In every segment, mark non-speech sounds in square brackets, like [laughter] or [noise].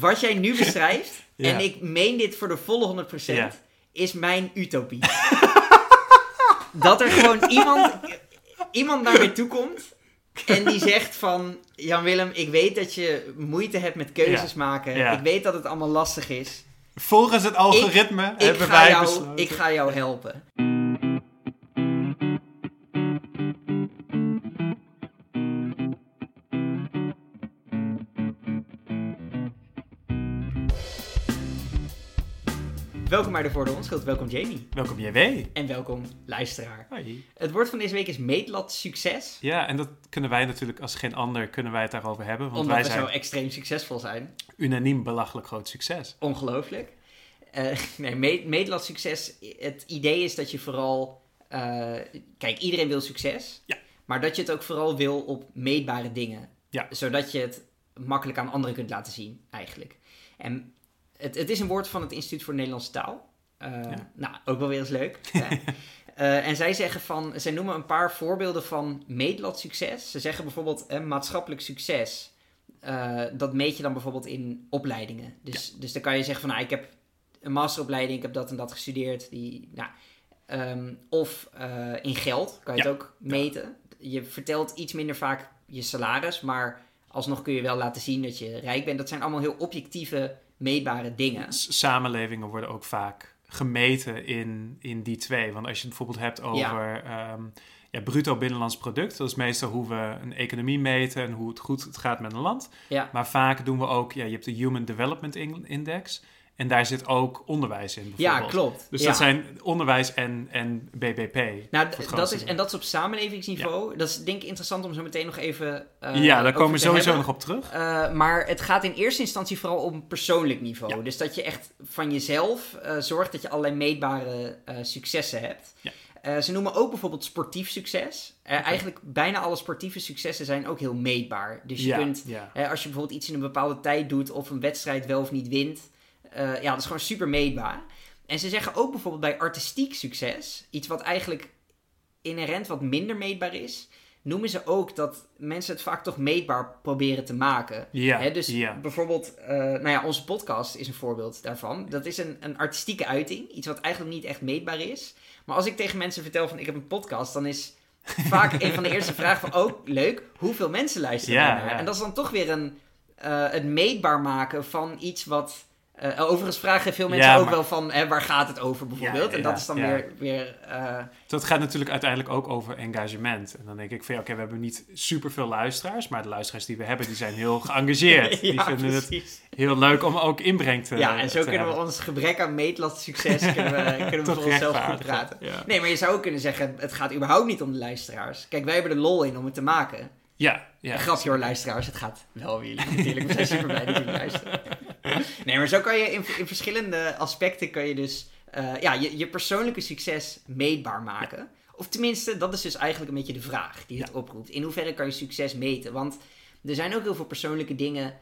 wat jij nu beschrijft, [laughs] Ja. en ik meen dit voor de volle 100%, Ja. is mijn utopie. [laughs] dat er gewoon iemand, iemand naar mij toe komt en die zegt van... Jan Willem, ik weet dat je moeite hebt met keuzes Ja. maken. Ik weet dat het allemaal lastig is. Volgens het algoritme Ik hebben wij jou, besloten. ik ga jou helpen. Welkom bij de Voor de Onschuld. Welkom Jamie. Welkom JW. En welkom luisteraar. Hoi. Het woord van deze week is meetlat succes. Ja, en dat kunnen wij natuurlijk als geen ander kunnen wij het daarover hebben. Want omdat wij we zijn zo extreem succesvol zijn. unaniem belachelijk groot succes. Ongelooflijk. Eh, nee, meet, meetlat succes. Het idee is dat je vooral. eh, kijk, iedereen wil succes. Ja. Maar dat je het ook vooral wil op meetbare dingen. Ja. Zodat je het makkelijk aan anderen kunt laten zien, eigenlijk. En het, het is een woord van het Instituut voor Nederlandse Taal. Eh, Ja. Nou, ook wel weer eens leuk. [laughs] Eh, en zij zeggen van, zij noemen een paar voorbeelden van meetlat succes. Ze zeggen bijvoorbeeld eh, maatschappelijk succes. Eh, dat meet je dan bijvoorbeeld in opleidingen. Dus, dus dan kan je zeggen van, nou, ik heb een masteropleiding, ik heb dat en dat gestudeerd. Die, nou, ehm, of in geld kan je Ja. het ook meten. Je vertelt iets minder vaak je salaris, maar alsnog kun je wel laten zien dat je rijk bent. Dat zijn allemaal heel objectieve, meetbare dingen. Samenlevingen worden ook vaak gemeten in, in die twee. Want als je het bijvoorbeeld hebt over ehm, ja, bruto binnenlands product, dat is meestal hoe we een economie meten en hoe het goed het gaat met een land. Ja. Maar vaak doen we ook, ja, je hebt de Human Development In- Index en daar zit ook onderwijs in. Ja, klopt. Dus Ja. dat zijn onderwijs en, en BBP. Nou, dat is, en dat is op samenlevingsniveau. Dat is denk ik interessant om zo meteen nog even. eh, ja, daar komen we sowieso hebben. nog op terug. Eh, maar het gaat in eerste instantie vooral een persoonlijk niveau. Ja. Dus dat je echt van jezelf eh, zorgt dat je allerlei meetbare successen hebt. Ja. Ze noemen ook bijvoorbeeld sportief succes. Oké. Eigenlijk bijna alle sportieve successen zijn ook heel meetbaar. Dus je kunt, als je bijvoorbeeld iets in een bepaalde tijd doet of een wedstrijd wel of niet wint, eh, ja, dat is gewoon super meetbaar. En ze zeggen ook bijvoorbeeld bij artistiek succes, iets wat eigenlijk inherent wat minder meetbaar is, noemen ze ook dat mensen het vaak toch meetbaar proberen te maken. Ja, Hè, dus ja. bijvoorbeeld, eh, nou ja, onze podcast is een voorbeeld daarvan. Dat is een, een artistieke uiting, iets wat eigenlijk niet echt meetbaar is. Maar als ik tegen mensen vertel van ik heb een podcast, dan is [laughs] vaak een van de eerste vragen van, oh leuk, hoeveel mensen luisteren Ja, ja. En dat is dan toch weer een, eh, het meetbaar maken van iets wat... eh, overigens vragen veel mensen Ja, ook maar- wel van, hè, waar gaat het over bijvoorbeeld? Ja, en dat is dan weer... weer eh, Dat gaat natuurlijk uiteindelijk ook over engagement. En dan denk ik van ja, oké, we hebben niet superveel luisteraars, maar de luisteraars die we hebben, die zijn heel geëngageerd. [laughs] die vinden het heel leuk om ook inbreng te Ja, en zo kunnen we ons gebrek aan meetlat succes kunnen we, [laughs] kunnen we voor onszelf goed praten. Nee, maar je zou ook kunnen zeggen, het gaat überhaupt niet om de luisteraars. Kijk, wij hebben er lol in om het te maken. Ja, ja. Een grapje hoor, luisteraars, het gaat wel om jullie natuurlijk. We zijn super blij dat jullie luisteren. [laughs] [laughs] Nee, maar zo kan je in, in verschillende aspecten kan je dus eh, ja, je, je persoonlijke succes meetbaar maken. Of tenminste, dat is dus eigenlijk een beetje de vraag die het oproept. In hoeverre kan je succes meten? Want er zijn ook heel veel persoonlijke dingen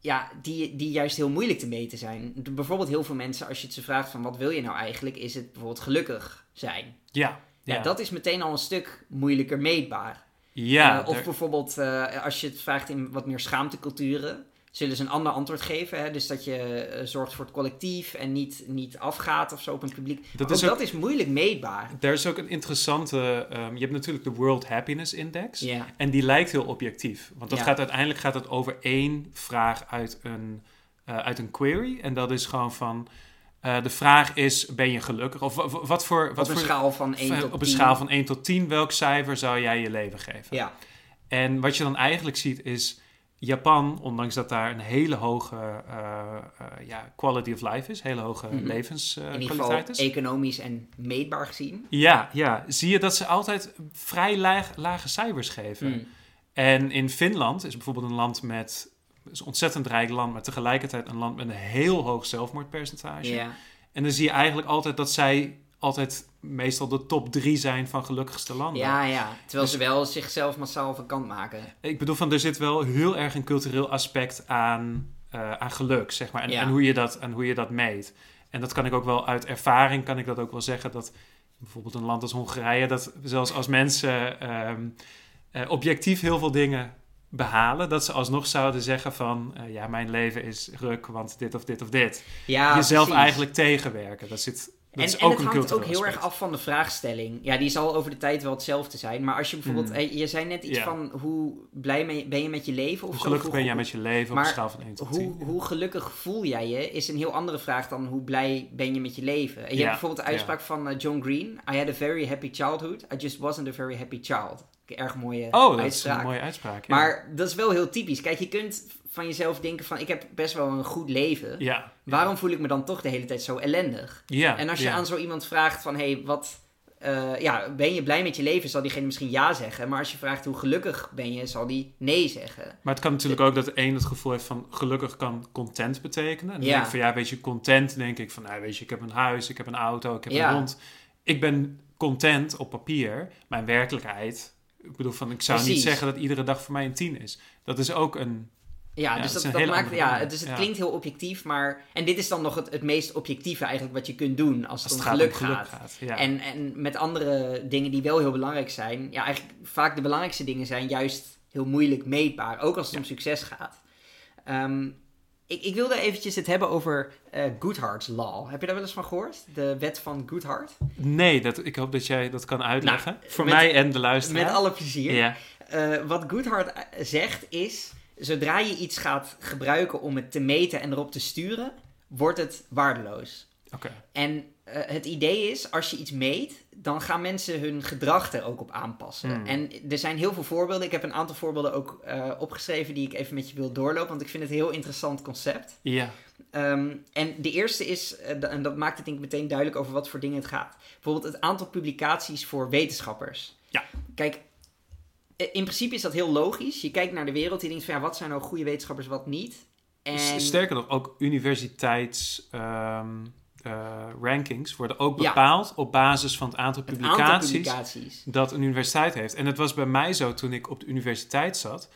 ja, die, die juist heel moeilijk te meten zijn. Bijvoorbeeld heel veel mensen, als je het ze vraagt van wat wil je nou eigenlijk, is het bijvoorbeeld gelukkig zijn. Ja, Ja, ja. dat is meteen al een stuk moeilijker meetbaar. ja, Eh, of bijvoorbeeld, eh, als je het vraagt in wat meer schaamteculturen, zullen ze een ander antwoord geven. Hè? Dus dat je eh, zorgt voor het collectief en niet, niet afgaat of zo op een publiek. dat is ook, dat is moeilijk meetbaar. daar is ook een interessante... ehm, je hebt natuurlijk de World Happiness Index. En die lijkt heel objectief. Want dat Ja. gaat uiteindelijk gaat het over één vraag uit een, eh, uit een query. En dat is gewoon van... eh, de vraag is, ben je gelukkig? Of wa- wa- wat voor... Wat op een voor schaal van 1 tot 10. op een schaal van 1 tot 10, welk cijfer zou jij je leven geven? Ja, En wat je dan eigenlijk ziet is... Japan, ondanks dat daar een hele hoge eh, eh, ja, quality of life is, hele hoge Mhm. levenskwaliteit is. economisch en meetbaar gezien. Ja, ja, zie je dat ze altijd vrij laag, lage cijfers geven. Mm. En in Finland is bijvoorbeeld een land met is een ontzettend rijk land, maar tegelijkertijd een land met een heel hoog zelfmoordpercentage. En dan zie je eigenlijk altijd dat zij altijd meestal de top drie zijn van gelukkigste landen. ja, ja. Terwijl Dus- ze wel zichzelf massaal van kant maken. Ik bedoel van, er zit wel heel erg een cultureel aspect aan, eh, aan geluk, zeg maar. En, Ja. en, hoe je dat, en hoe je dat meet. En dat kan ik ook wel uit ervaring, kan ik dat ook wel zeggen, dat bijvoorbeeld een land als Hongarije, dat zelfs als mensen ehm, eh, objectief heel veel dingen behalen, dat ze alsnog zouden zeggen van, uh, ja, mijn leven is ruk, want dit of dit of dit. Ja, Jezelf precies. eigenlijk tegenwerken. Dat zit en, is en ook het hangt ook heel erg af van de vraagstelling. Ja, die zal over de tijd wel hetzelfde zijn. Maar als je bijvoorbeeld... Mm. Je zei net iets van hoe blij ben je met je leven of Hoe zo? gelukkig ben jij met je leven maar een schaal van 1 tot 10? Hoe, hoe gelukkig voel jij je, is een heel andere vraag dan hoe blij ben je met je leven. En je Ja, hebt bijvoorbeeld de uitspraak van eh, John Green. I had a very happy childhood. I just wasn't a very happy child. Erg mooie Oh, dat is uitspraak. een mooie uitspraak. Ja. Maar dat is wel heel typisch. Kijk, je kunt van jezelf denken van... ik heb best wel een goed leven. ja. Waarom voel ik me dan toch de hele tijd zo ellendig? Ja. En als je aan zo iemand vraagt van... hé, hey, wat... eh, ja, ben je blij met je leven? Zal diegene misschien ja zeggen. Maar als je vraagt hoe gelukkig ben je, zal die nee zeggen. Maar het kan natuurlijk ook dat de een het gevoel heeft van gelukkig kan content betekenen. En dan Ja. denk ik van ja, weet je, content denk ik van nou, weet je, ik heb een huis, ik heb een auto, ik heb Ja. een hond. Ik ben content op papier, maar in werkelijkheid, ik bedoel van ik zou niet zeggen dat iedere dag voor mij een tien is. Dat is ook een, Ja, Ja, dus dat maakt... Ja, dus het Ja. klinkt heel objectief, maar... En dit is dan nog het, het meest objectieve eigenlijk wat je kunt doen als het, als het om geluk om geluk gaat. gaat. Ja. En, en met andere dingen die wel heel belangrijk zijn. Ja, eigenlijk vaak de belangrijkste dingen zijn juist heel moeilijk meetbaar. Ook als het om succes gaat. Ehm, ik, ik wilde eventjes het hebben over eh Goodhart's Law. Heb je daar wel eens van gehoord? De wet van Goodhart? Nee, dat, ik hoop dat jij dat kan uitleggen. Nou, voor met- mij en de luisteraar. Met alle plezier. Ja. Eh, wat Goodhart eh, zegt is... Zodra je iets gaat gebruiken om het te meten en erop te sturen... wordt het waardeloos. Oké. En eh, het idee is, als je iets meet, dan gaan mensen hun gedrag er ook op aanpassen. Hmm. En er zijn heel veel voorbeelden. Ik heb een aantal voorbeelden ook eh, opgeschreven die ik even met je wil doorlopen, want ik vind het een heel interessant concept. Ja. Ehm, en de eerste is, eh, en dat maakt het denk ik meteen duidelijk over wat voor dingen het gaat. Bijvoorbeeld het aantal publicaties voor wetenschappers. Ja. Kijk, in principe is dat heel logisch. Je kijkt naar de wereld en je denkt van ja, wat zijn nou goede wetenschappers, wat niet. En... Sterker nog, ook universiteits ehm, eh, rankings worden ook Ja. bepaald op basis van het aantal het publicaties, aantal publicaties. dat een universiteit heeft. En het was bij mij zo toen ik op de universiteit zat.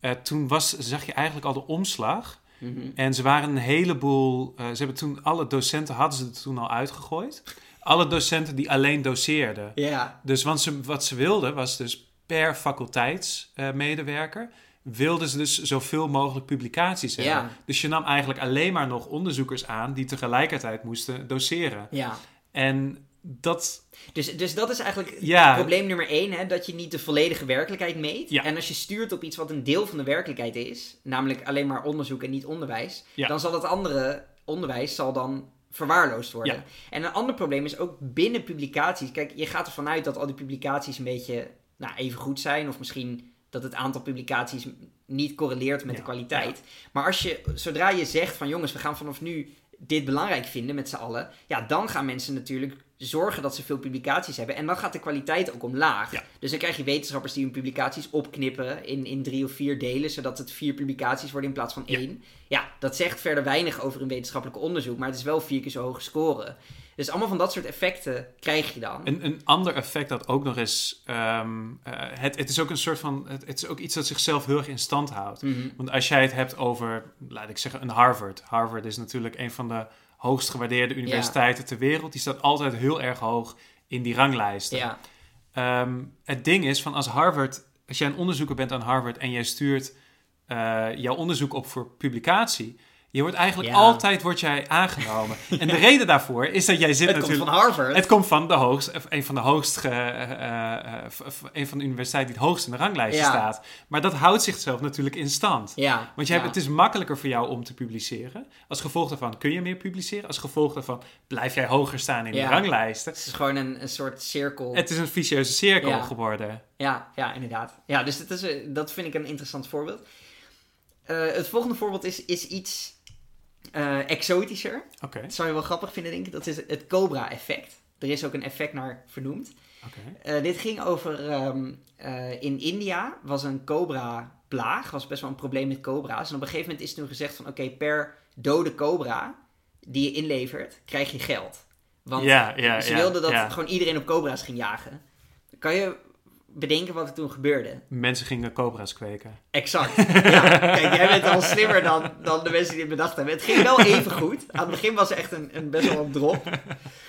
eh, toen was, zag je eigenlijk al de omslag. Mhm. En ze waren een heleboel. eh, ze hebben toen alle docenten hadden ze het toen al uitgegooid. Alle docenten die alleen doseerden. Ja, Dus want ze, wat ze wilden was dus per faculteitsmedewerker. Wilden ze dus zoveel mogelijk publicaties hebben. Ja. Dus je nam eigenlijk alleen maar nog onderzoekers aan die tegelijkertijd moesten doseren. ja. En dat, Dus, dus dat is eigenlijk ja, probleem nummer één, hè, dat je niet de volledige werkelijkheid meet. Ja. En als je stuurt op iets wat een deel van de werkelijkheid is, namelijk alleen maar onderzoek en niet onderwijs, Ja. dan zal het andere onderwijs zal dan verwaarloosd worden. Ja. En een ander probleem is ook binnen publicaties. Kijk, je gaat ervan uit dat al die publicaties een beetje nou, even goed zijn, of misschien dat het aantal publicaties niet correleert met Ja. de kwaliteit. Maar als je, zodra je zegt van jongens, we gaan vanaf nu dit belangrijk vinden met z'n allen, ja, dan gaan mensen natuurlijk zorgen dat ze veel publicaties hebben. En dan gaat de kwaliteit ook omlaag. Ja. Dus dan krijg je wetenschappers die hun publicaties opknippen in, in drie of vier delen, zodat het vier publicaties worden in plaats van één. Ja, dat zegt verder weinig over een wetenschappelijk onderzoek, maar het is wel vier keer zo hoog scoren. Dus allemaal van dat soort effecten krijg je dan. Een, een ander effect dat ook nog is. ehm, eh, het, het is ook een soort van. Het, het is ook iets dat zichzelf heel erg in stand houdt. Mhm. Want als jij het hebt over, laat ik zeggen, een Harvard. Harvard is natuurlijk een van de hoogst gewaardeerde universiteiten ter wereld. Die staat altijd heel erg hoog in die ranglijsten. Ja, Ehm, het ding is van als Harvard, als jij een onderzoeker bent aan Harvard en jij stuurt eh, jouw onderzoek op voor publicatie. Je wordt eigenlijk Ja. altijd wordt jij aangenomen. [laughs] en de reden daarvoor is dat jij zit het komt natuurlijk. van Harvard. Het komt van de hoogst, een van de hoogst, eh, eh, een van de universiteiten die het hoogst in de ranglijst Ja. staat. Maar dat houdt zichzelf natuurlijk in stand. ja, Want hebt, het is makkelijker voor jou om te publiceren. Als gevolg daarvan kun je meer publiceren. Als gevolg daarvan blijf jij hoger staan in de ranglijsten. Het is gewoon een, een soort cirkel. Het is een vicieuze cirkel geworden. Ja, ja, inderdaad. Ja, dus dat, is, eh, dat vind ik een interessant voorbeeld. Het volgende voorbeeld is, is iets eh, exotischer. Dat zou je wel grappig vinden, denk ik. Dat is het Cobra-effect. Er is ook een effect naar vernoemd. Eh, dit ging over... ehm, eh, in India was een cobra-plaag. was best wel een probleem met cobra's. En op een gegeven moment is toen gezegd van... Oké, per dode cobra die je inlevert, krijg je geld. Want ze wilden dat gewoon iedereen op cobra's ging jagen. Kan je bedenken wat er toen gebeurde? Mensen gingen cobra's kweken. Exact. Ja, kijk, jij bent al slimmer dan, dan de mensen die het bedacht hebben. Het ging wel even goed. Aan het begin was er echt een, een best wel een drop.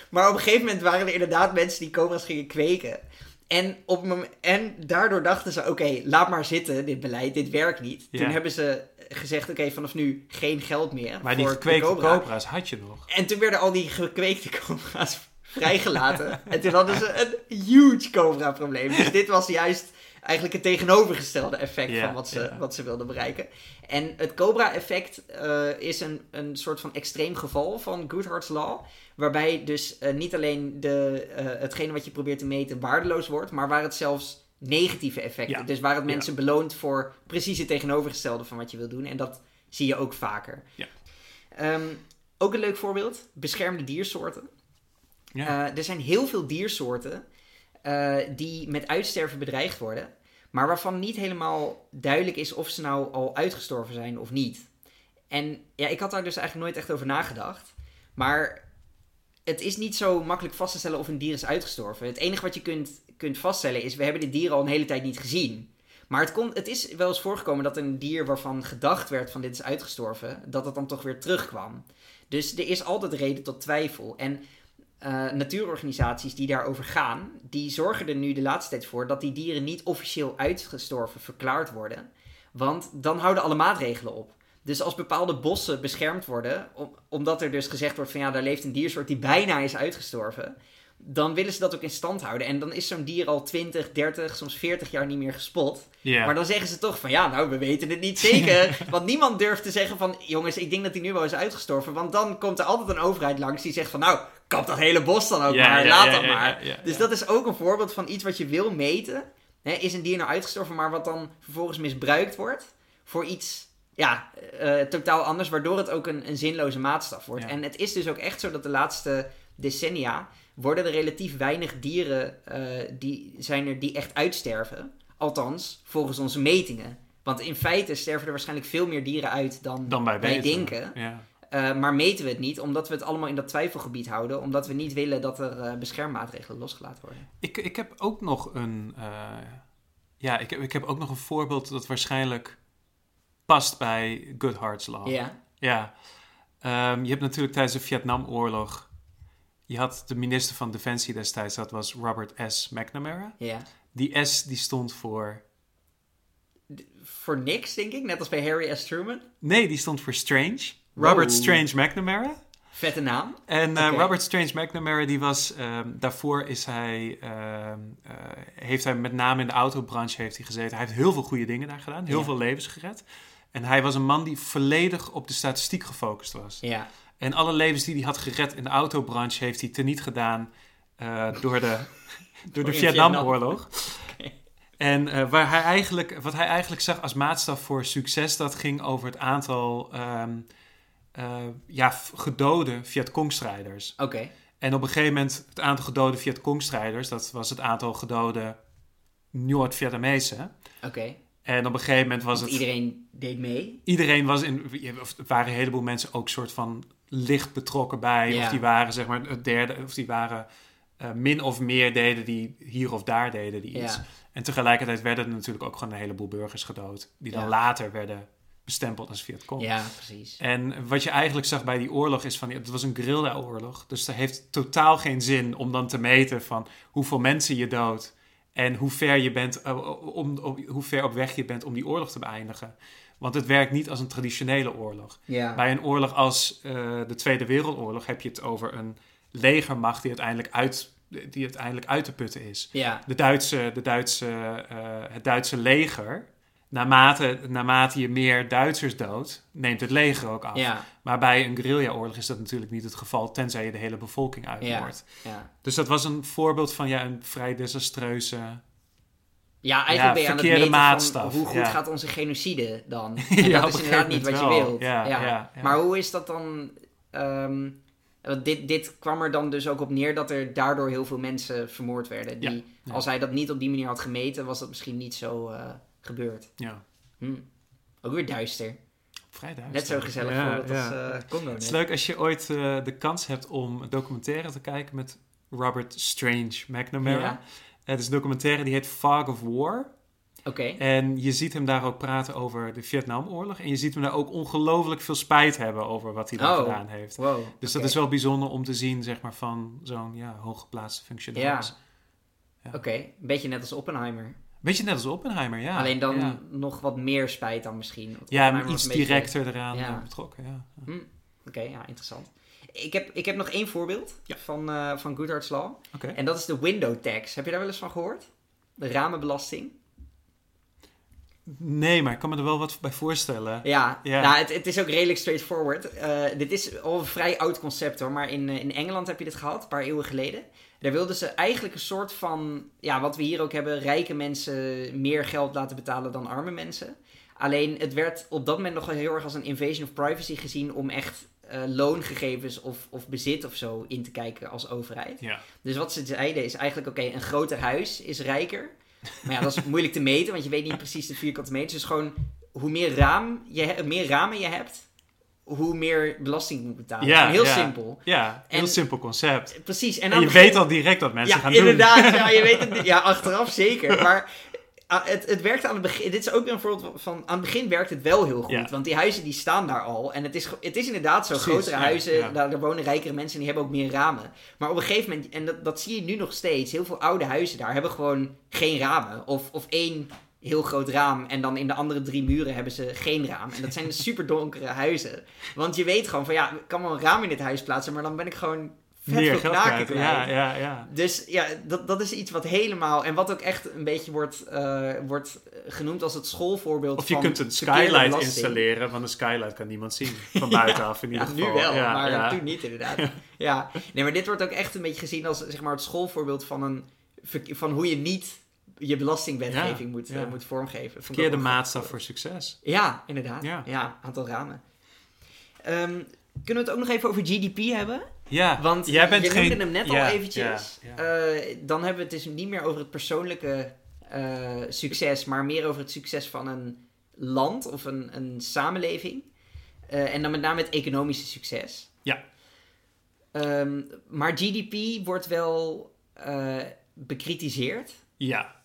Maar op een gegeven moment waren er inderdaad mensen die cobra's gingen kweken. En, op moment, en daardoor dachten ze, oké, laat maar zitten, dit beleid, dit werkt niet. Toen hebben ze gezegd, oké, vanaf nu geen geld meer Maar die gekweekte cobra's had je nog. En toen werden al die gekweekte cobra's vrijgelaten. en toen hadden ze een huge cobra-probleem. Dus dit was juist eigenlijk het tegenovergestelde effect van wat ze, wat ze wilden bereiken. En het Cobra-effect uh, is een, een soort van extreem geval van Goodhart's Law. Waarbij dus uh, niet alleen de, uh, hetgene wat je probeert te meten waardeloos wordt, maar waar het zelfs negatieve effecten. Dus waar het mensen beloont voor precies het tegenovergestelde van wat je wil doen. En dat zie je ook vaker. Um, ook een leuk voorbeeld: beschermde diersoorten. Er zijn heel veel diersoorten die met uitsterven bedreigd worden maar waarvan niet helemaal duidelijk is of ze nou al uitgestorven zijn of niet. En ja, ik had daar dus eigenlijk nooit echt over nagedacht. Maar het is niet zo makkelijk vast te stellen of een dier is uitgestorven. Het enige wat je kunt, kunt vaststellen is, we hebben dit dier al een hele tijd niet gezien. Maar het, kon, het is wel eens voorgekomen dat een dier waarvan gedacht werd van dit is uitgestorven, dat het dan toch weer terugkwam. Dus er is altijd reden tot twijfel. En uh, natuurorganisaties die daarover gaan, die zorgen er nu de laatste tijd voor dat die dieren niet officieel uitgestorven verklaard worden. Want dan houden alle maatregelen op. Dus als bepaalde bossen beschermd worden, omdat er dus gezegd wordt van ja, daar leeft een diersoort die bijna is uitgestorven, dan willen ze dat ook in stand houden. En dan is zo'n dier al 20, 30, soms 40 jaar niet meer gespot. Maar dan zeggen ze toch van ja, nou, we weten het niet zeker. [laughs] want niemand durft te zeggen van jongens, ik denk dat hij nu wel is uitgestorven. Want dan komt er altijd een overheid langs die zegt van nou, kap dat hele bos dan ook maar, laat dat maar. dus dat is ook een voorbeeld van iets wat je wil meten. is een dier nou uitgestorven, maar wat dan vervolgens misbruikt wordt voor iets ja, uh, totaal anders, waardoor het ook een, een zinloze maatstaf wordt. En het is dus ook echt zo dat de laatste decennia worden er relatief weinig dieren uh, die, zijn er die echt uitsterven. Althans, volgens onze metingen. Want in feite sterven er waarschijnlijk veel meer dieren uit dan, dan wij, wij denken. Ja. Uh, maar meten we het niet, omdat we het allemaal in dat twijfelgebied houden. Omdat we niet willen dat er uh, beschermmaatregelen losgelaten worden. Ik, ik heb ook nog een. ja, ik heb, ik heb ook nog een voorbeeld dat waarschijnlijk past bij Goodhart's Law. Ja. Ja. Um, je hebt natuurlijk tijdens de Vietnamoorlog je had de minister van Defensie destijds, dat was Robert S. McNamara. Ja. Die S die stond voor... voor niks, denk ik, net als bij Harry S. Truman? Nee, die stond voor Strange. Robert Strange McNamara. Vette naam. En uh, Robert Strange McNamara, die was, um, daarvoor is hij, uh, uh, heeft hij met name in de autobranche heeft hij gezeten. Hij heeft heel veel goede dingen daar gedaan, heel veel levens gered. En hij was een man die volledig op de statistiek gefocust was. Ja. En alle levens die hij had gered in de autobranche heeft hij teniet gedaan uh, door de, [laughs] door de Vietnamoorlog. En uh, waar hij eigenlijk, wat hij eigenlijk zag als maatstaf voor succes, dat ging over het aantal um, uh, ja, gedode Vietcong-strijders. Oké. En op een gegeven moment, het aantal gedode Vietcong-strijders, dat was het aantal gedode Noord-Vietnamezen. Oké. En op een gegeven moment was Want het... Iedereen deed mee? Iedereen was in... Er waren een heleboel mensen ook soort van licht betrokken bij. Of die waren zeg maar het derde, of die waren uh, min of meer deden die hier of daar deden die iets. En tegelijkertijd werden er natuurlijk ook gewoon een heleboel burgers gedood. Die dan later werden bestempeld als Vietcong. Ja, precies. En wat je eigenlijk zag bij die oorlog is van... Het was een guerrilla-oorlog. Dus dat heeft totaal geen zin om dan te meten van... hoeveel mensen je doodt... en hoe ver, je bent, uh, om, hoe ver op weg je bent om die oorlog te beëindigen. Want het werkt niet als een traditionele oorlog. Bij een oorlog als uh, de Tweede Wereldoorlog heb je het over een legermacht die uiteindelijk uit, die uiteindelijk uit te putten is. Ja. De Duitse, de Duitse, uh, het Duitse leger, naarmate, naarmate je meer Duitsers doodt, neemt het leger ook af. Ja. Maar bij een guerrilla-oorlog is dat natuurlijk niet het geval, tenzij je de hele bevolking uitmoordt. Ja. Ja. Dus dat was een voorbeeld van ja, een vrij desastreuze ja, eigenlijk ben je aan het meten maatstaf. hoe goed gaat onze genocide dan? [laughs] En dat is inderdaad niet wat je wilt. Ja, Maar hoe is dat dan... Um, dit, dit kwam er dan dus ook op neer dat er daardoor heel veel mensen vermoord werden. Die, Als hij dat niet op die manier had gemeten, was dat misschien niet zo uh, gebeurd. Ja. Hm. Ook weer duister. Vrij duister. Net zo gezellig ja, als uh, Congo. Het is leuk als je ooit uh, de kans hebt om een documentaire te kijken met Robert Strange McNamara. Het is een documentaire die heet Fog of War. Oké. En je ziet hem daar ook praten over de Vietnamoorlog. En je ziet hem daar ook ongelooflijk veel spijt hebben over wat hij daar oh. gedaan heeft. Wow. Dus dat is wel bijzonder om te zien, zeg maar, van zo'n ja, hooggeplaatste functionaris. Ja. Oké, een beetje net als Oppenheimer. Beetje net als Oppenheimer, ja. Alleen dan ja. nog wat meer spijt dan misschien. Ja, maar iets beetje- directer eraan Ja. eh, betrokken, ja. Hm, Oké, ja, interessant. Ik heb, ik heb nog één voorbeeld Ja. van, eh van Goodhart's Law. Oké. En dat is de window tax. Heb je daar wel eens van gehoord? De ramenbelasting. Nee, maar ik kan me er wel wat bij voorstellen. Ja, Ja. Nou, het, het is ook redelijk straightforward. Eh, dit is al een vrij oud concept hoor, maar in, in Engeland heb je dit gehad, een paar eeuwen geleden. Daar wilden ze eigenlijk een soort van, ja, wat we hier ook hebben, rijke mensen meer geld laten betalen dan arme mensen. Alleen het werd op dat moment nog wel heel erg als een invasion of privacy gezien om echt eh, loongegevens of, of bezit of zo in te kijken als overheid. Ja. Dus wat ze zeiden is eigenlijk, oké, een groter huis is rijker. Maar ja, dat is moeilijk te meten, want je weet niet precies de vierkante meters. Dus gewoon, hoe meer, raam je meer ramen je hebt, hoe meer belasting je moet betalen. Ja, heel ja. simpel. Ja, heel En- simpel concept. Precies. En, je begin- weet al direct wat mensen ja, gaan inderdaad. doen. Ja, je weet het. [laughs] Ja, achteraf zeker. Maar ah, het, het werkt aan het begin. Dit is ook weer een voorbeeld van. Aan het begin werkt het wel heel goed. Ja. Want die huizen die staan daar al. En het is, het is inderdaad zo. Precies, grotere ja, huizen, ja. Daar, daar wonen rijkere mensen en die hebben ook meer ramen. Maar op een gegeven moment, en dat, dat zie je nu nog steeds. Heel veel oude huizen daar hebben gewoon geen ramen. Of, of één heel groot raam. En dan in de andere drie muren hebben ze geen raam. En dat zijn [laughs] super donkere huizen. Want je weet gewoon van ja, ik kan wel een raam in dit huis plaatsen. Maar dan ben ik gewoon vet veel knaken. Ja, ja, ja. Dus ja, dat, dat is iets wat helemaal... En wat ook echt een beetje wordt, eh, wordt genoemd als het schoolvoorbeeld Of je van kunt een skylight installeren, want een skylight kan niemand zien. [laughs] Van buitenaf in Ja, ieder nu geval. wel, Ja, maar toen niet inderdaad. ja. Nee, maar dit wordt ook echt een beetje gezien als zeg maar, het schoolvoorbeeld van, een, van hoe je niet je belastingwetgeving Ja, moet, ja. moet vormgeven. Verkeerde wel maatstaf voor succes. Ja, inderdaad. Ja. Ja, aantal ramen. Ehm, kunnen we het ook nog even over GDP hebben? Ja, Want jij bent je geen... noemde hem net al eventjes. Eh, dan hebben we het dus niet meer over het persoonlijke eh, succes, maar meer over het succes van een land of een, een samenleving. Eh, en dan met name het economische succes. Ja. Ehm, maar GDP wordt wel bekritiseerd ja,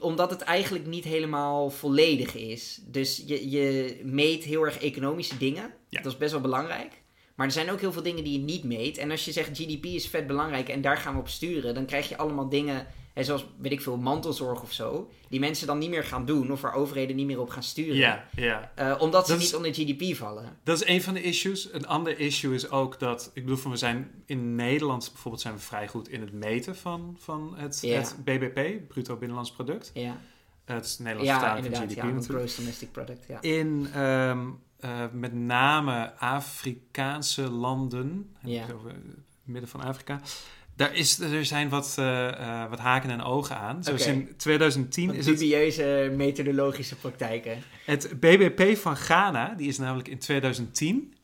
omdat het eigenlijk niet helemaal volledig is. Dus je, je meet heel erg economische dingen. Ja. Dat is best wel belangrijk. Maar er zijn ook heel veel dingen die je niet meet. En als je zegt GDP is vet belangrijk en daar gaan we op sturen, dan krijg je allemaal dingen, hè, zoals weet ik veel, mantelzorg of zo, die mensen dan niet meer gaan doen of waar overheden niet meer op gaan sturen. ja, ja. Eh, omdat ze Dat is- niet onder GDP vallen. Dat is een van de issues. Een ander issue is ook dat, ik bedoel, van we zijn in Nederland bijvoorbeeld zijn we vrij goed in het meten van, van het, Ja. het BBP, bruto binnenlands product. Ja, Het is Nederlands ja vertaling van. GDP Ja, gross domestic product. Ja. In ehm, eh, met name Afrikaanse landen, Ja. het over het midden van Afrika. Daar is, er zijn wat, eh, eh, wat haken en ogen aan. Zoals in 2010 Wat is het, dubieuze methodologische praktijken. het BBP van Ghana, die is namelijk in 2010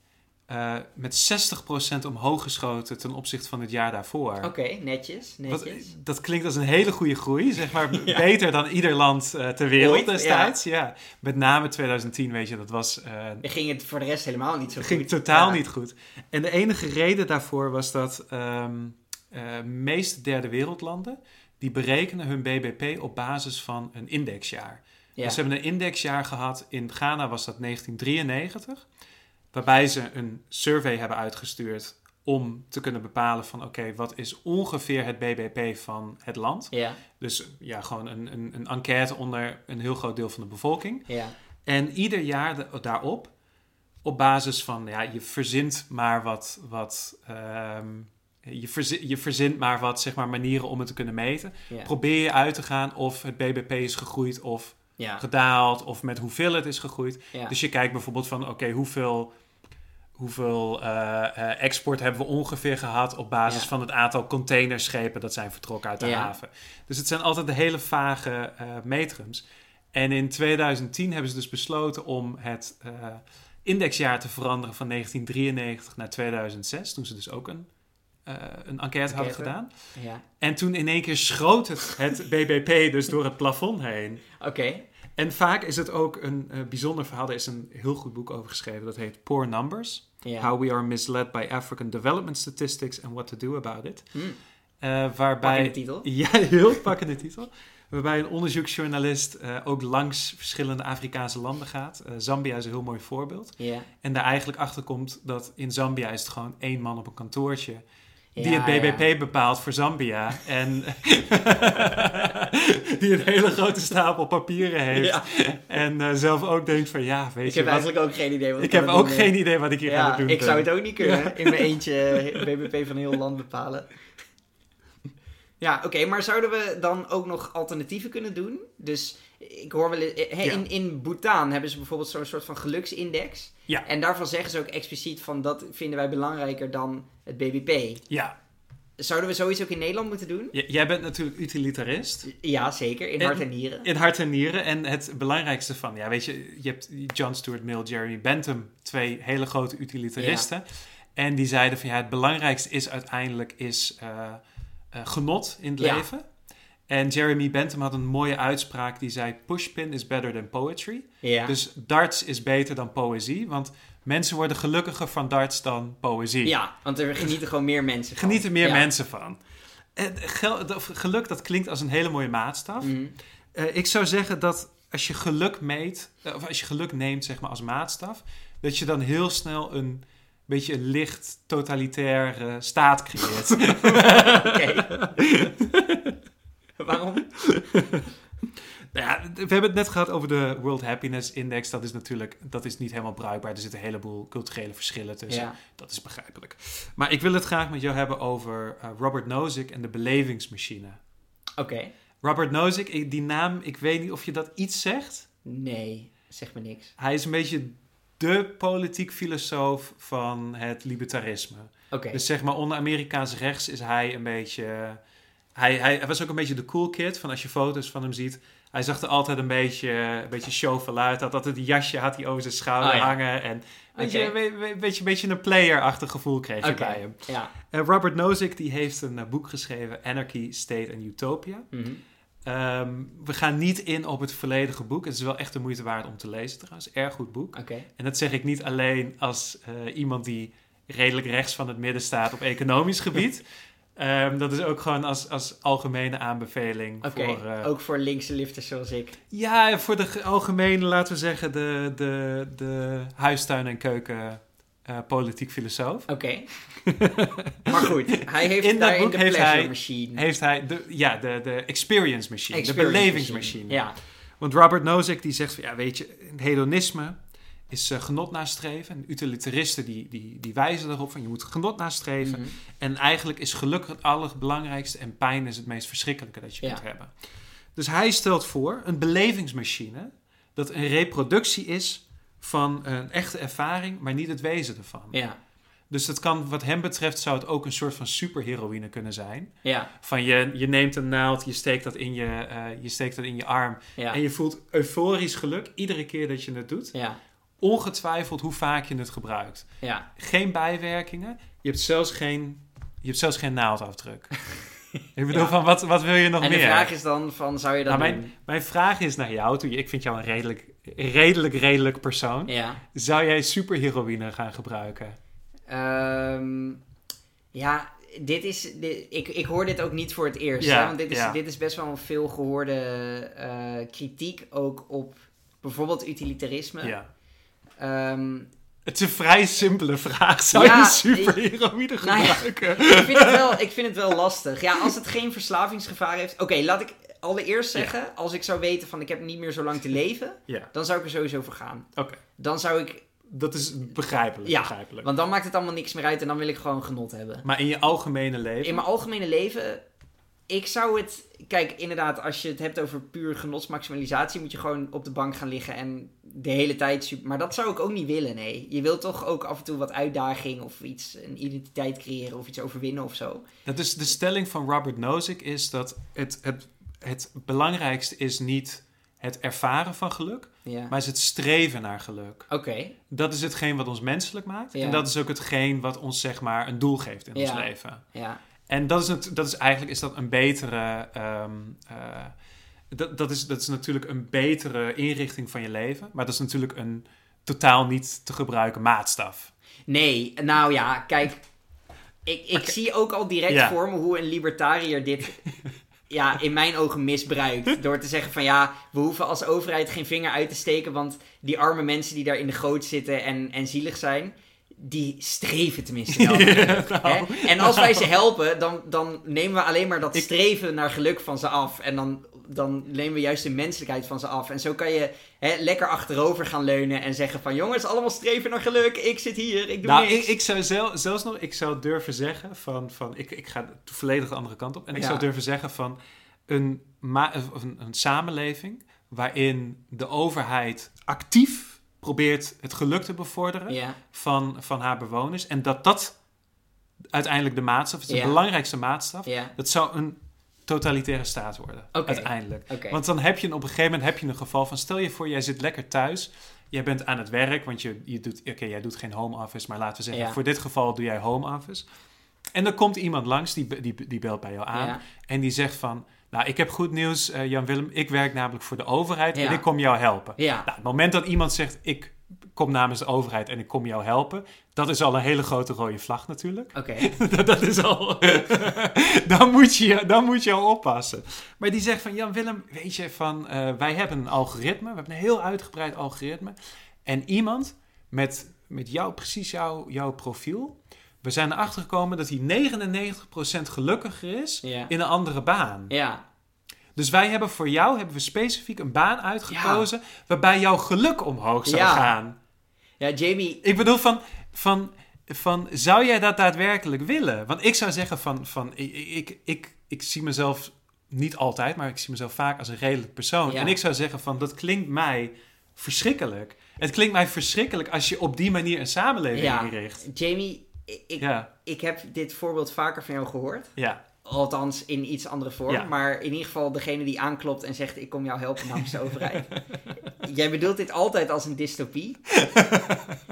eh, met 60% omhoog geschoten ten opzichte van het jaar daarvoor. Oké, netjes, Wat, netjes. dat klinkt als een hele goede groei, zeg maar [laughs] Ja. beter dan ieder land ter wereld Ooit, destijds. Ja. Met name 2010, weet je, dat was Dan ging het voor de rest helemaal niet zo goed. ging totaal Ja. niet goed. En de enige reden daarvoor was dat ehm eh, meeste derde wereldlanden... die berekenen hun BBP op basis van een indexjaar. Ja. Dus ze hebben een indexjaar gehad. In Ghana was dat 1993. Waarbij ze een survey hebben uitgestuurd... om te kunnen bepalen van... oké, wat is ongeveer het BBP van het land? Ja, Dus ja, gewoon een, een, een enquête onder een heel groot deel van de bevolking. ja, En ieder jaar de- daarop, op basis van, ja, je verzint maar wat, wat ehm, je, je verzint maar wat, zeg maar, manieren om het te kunnen meten. ja. Probeer je uit te gaan of het BBP is gegroeid of ja. gedaald, of met hoeveel het is gegroeid. ja. Dus je kijkt bijvoorbeeld van, oké, hoeveel, hoeveel eh, eh, export hebben we ongeveer gehad op basis van het aantal containerschepen dat zijn vertrokken uit de haven. Dus het zijn altijd de hele vage eh metrums. En in 2010 hebben ze dus besloten om het indexjaar te veranderen van 1993 naar 2006, toen ze dus ook een, eh, een enquête hadden gedaan. ja. En toen in één keer schoot het, het [laughs] BBP dus door het plafond heen. Oké, En vaak is het ook een eh, bijzonder verhaal. Er is een heel goed boek over geschreven. Dat heet Poor Numbers. How we are misled by African development statistics and what to do about it. Hm, Eh, waarbij... pakkende titel. [laughs] Ja, heel pakkende titel. Waarbij een onderzoeksjournalist ook langs verschillende Afrikaanse landen gaat. Zambia is een heel mooi voorbeeld. Ja, En daar eigenlijk achter komt dat in Zambia is het gewoon één man op een kantoortje. Die het BBP bepaalt voor Zambia. En [laughs] die een hele grote stapel papieren heeft. En uh, zelf ook denkt van ja, weet ik je heb eigenlijk ook geen idee wat ik heb ook geen idee wat ik hier ga doen. Ik zou het ook niet kunnen. In mijn eentje BBP van heel land bepalen. Ja, oké, maar zouden we dan ook nog alternatieven kunnen doen? Dus ik hoor wel eh, in, in Bhutan hebben ze bijvoorbeeld zo'n soort van geluksindex. Ja. En daarvan zeggen ze ook expliciet van dat vinden wij belangrijker dan het BBP. Ja. Zouden we zoiets ook in Nederland moeten doen? jij bent natuurlijk utilitarist. Ja, zeker. In hart en nieren. In hart en nieren. En het belangrijkste van, ja, weet je, je hebt John Stuart Mill, Jeremy Bentham, twee hele grote utilitaristen. En die zeiden van ja, het belangrijkste is uiteindelijk is uh, genot in het leven. En Jeremy Bentham had een mooie uitspraak die zei: Pushpin is better than poetry. Ja. Dus darts is beter dan poëzie. Want mensen worden gelukkiger van darts dan poëzie. Ja, want er genieten gewoon meer mensen van. Genieten meer mensen van. En geluk, dat klinkt als een hele mooie maatstaf. Mhm. Eh, ik zou zeggen dat als je geluk meet, eh, of als je geluk neemt zeg maar als maatstaf, dat je dan heel snel een beetje een licht totalitaire staat creëert. [laughs] Oké. [laughs] Waarom? Nou ja, we hebben het net gehad over de World Happiness Index. Dat is natuurlijk dat is niet helemaal bruikbaar. Er zitten een heleboel culturele verschillen tussen. Ja. Dat is begrijpelijk. Maar ik wil het graag met jou hebben over uh, Robert Nozick en de belevingsmachine. Oké. Robert Nozick, die naam, ik weet niet of je dat iets zegt. Nee, zeg me niks. Hij is een beetje de politiek filosoof van het libertarisme. Dus zeg maar onder Amerikaans rechts is hij een beetje hij, hij, was ook een beetje de cool kid. Van als je foto's van hem ziet. Hij zag er altijd een beetje, een beetje chauffeur uit. Had altijd een jasje had hij over zijn schouder oh, hangen. En weet je, een beetje, een beetje een player-achtig gevoel kreeg je bij hem. Ja. Robert Nozick die heeft een uh, boek geschreven. Anarchy, State and Utopia. Mhm. Ehm, we gaan niet in op het volledige boek. Het is wel echt de moeite waard om te lezen trouwens. Erg goed boek. Okay. En dat zeg ik niet alleen als uh, iemand die redelijk rechts van het midden staat op economisch gebied. Um, [laughs] dat is ook gewoon als, als algemene aanbeveling. Oké, uh, ook voor linkse lifters zoals ik. Ja, voor de algemene, laten we zeggen, de, de, de huistuin- en keuken uh, politiek filosoof. Oké. [laughs] maar goed, hij heeft in dat boek de heeft hij, machine. Heeft hij de, ja, de, de experience machine, experience de belevingsmachine. Machine. Ja. Want Robert Nozick die zegt van, ja, weet je, hedonisme is uh, genot nastreven. En utilitaristen die, die, die wijzen erop van je moet genot nastreven. Mhm. En eigenlijk is geluk het allerbelangrijkste en pijn is het meest verschrikkelijke dat je Ja. kunt hebben. Dus hij stelt voor een belevingsmachine dat een reproductie is van een echte ervaring, maar niet het wezen ervan. Ja. Dus het kan, wat hem betreft, zou het ook een soort van superheroïne kunnen zijn. Ja. Van je, je neemt een naald, je steekt dat in je, eh, je, steekt dat in je arm. Ja. En je voelt euforisch geluk iedere keer dat je het doet. Ja. Ongetwijfeld hoe vaak je het gebruikt. Ja. Geen bijwerkingen. Je hebt zelfs geen, je hebt zelfs geen naaldafdruk. [laughs] ik bedoel, Ja. van wat, wat wil je nog En meer? de vraag is dan van, zou je dat Nou, doen? mijn, mijn vraag is naar jou. Toe, ik vind jou een redelijk, redelijk, redelijk persoon. Ja. Zou jij superheroïne gaan gebruiken? Ehm, ja, dit is. Dit, ik, ik hoor dit ook niet voor het eerst. Ja, hè, want dit is, ja. dit is best wel een veel gehoorde eh, kritiek ook op bijvoorbeeld utilitarisme. Ja. Ehm, Het is een vrij simpele vraag. Zou Ja, je superheroïne nou ja. gebruiken? ik, vind het wel, ik vind het wel lastig. Ja, als het geen verslavingsgevaar heeft. Oké, laat ik allereerst zeggen, als ik zou weten van ik heb niet meer zo lang te leven, [laughs] Ja, dan zou ik er sowieso voor gaan. oké. Dan zou ik, Dat is begrijpelijk. Ja, begrijpelijk. want dan maakt het allemaal niks meer uit en dan wil ik gewoon genot hebben. Maar in je algemene leven... In mijn algemene leven, ik zou het. Kijk, inderdaad, als je het hebt over puur genotsmaximalisatie, moet je gewoon op de bank gaan liggen en de hele tijd. super- Maar dat zou ik ook niet willen, nee. Je wilt toch ook af en toe wat uitdaging of iets, een identiteit creëren of iets overwinnen of zo. Dat is de stelling van Robert Nozick is dat het, het, het belangrijkste is niet het ervaren van geluk, Ja. maar is het streven naar geluk. Oké, Dat is hetgeen wat ons menselijk maakt. Ja. En dat is ook hetgeen wat ons zeg maar een doel geeft in ons leven. ja. En dat is, het, dat is eigenlijk is dat een betere. ehm, eh, dat, dat, is, dat is natuurlijk een betere inrichting van je leven. Maar dat is natuurlijk een totaal niet te gebruiken maatstaf. Nee, nou ja, kijk. Ik, ik zie ook al direct voor me hoe een libertariër dit [laughs] ja, in mijn ogen misbruikt. Door te zeggen van ja, we hoeven als overheid geen vinger uit te steken. Want die arme mensen die daar in de goot zitten en, en zielig zijn. Die streven tenminste wel [laughs] naar geluk. Ja, hè? nou. En als wij ze helpen, dan, dan nemen we alleen maar dat streven naar geluk van ze af. En dan, dan nemen we juist de menselijkheid van ze af. En zo kan je hè, lekker achterover gaan leunen en zeggen van... Jongens, allemaal streven naar geluk. Ik zit hier, ik doe Nou, niks. ik, ik zou zel- zelfs nog, ik zou durven zeggen van, van ik, ik ga volledig de andere kant op. En ik Ja. zou durven zeggen van een, ma- een samenleving waarin de overheid actief probeert het geluk te bevorderen Ja, van, van haar bewoners. En dat dat uiteindelijk de maatstaf is, de Ja. belangrijkste maatstaf. ja. Dat zou een totalitaire staat worden, uiteindelijk. Want dan heb je een, op een gegeven moment heb je een geval van... stel je voor, jij zit lekker thuis... Jij bent aan het werk, want je, je doet, oké, jij doet geen home office, maar laten we zeggen, voor dit geval doe jij home office. En dan komt iemand langs, die, die, die belt bij jou aan en die zegt van, nou, ik heb goed nieuws, eh, Jan Willem, ik werk namelijk voor de overheid Ja. en ik kom jou helpen. Ja. Nou, het moment dat iemand zegt, ik kom namens de overheid en ik kom jou helpen, dat is al een hele grote rode vlag natuurlijk. Oké. [laughs] Dat- dat is al. [laughs] dan, moet je, dan moet je al oppassen. Maar die zegt van Jan Willem, weet je, van eh, wij hebben een algoritme, we hebben een heel uitgebreid algoritme. En iemand met, met jou, precies jouw jouw profiel, we zijn erachter gekomen dat hij 99% gelukkiger is Ja. in een andere baan. Ja. Dus wij hebben voor jou hebben we specifiek een baan uitgekozen waarbij jouw geluk omhoog zou Ja. gaan. Ja, Jamie... Ik bedoel van, van, van, zou jij dat daadwerkelijk willen? Want ik zou zeggen van, van ik, ik, ik, ik zie mezelf niet altijd, maar ik zie mezelf vaak als een redelijk persoon. En ik zou zeggen van, dat klinkt mij verschrikkelijk. Het klinkt mij verschrikkelijk als je op die manier een samenleving Ja. inricht. Jamie, ik, ik, Ja, ik heb dit voorbeeld vaker van jou gehoord. ja, Althans, in iets andere vorm. Ja. Maar in ieder geval degene die aanklopt en zegt... ik kom jou helpen namens de overheid. [laughs] Jij bedoelt dit altijd als een dystopie.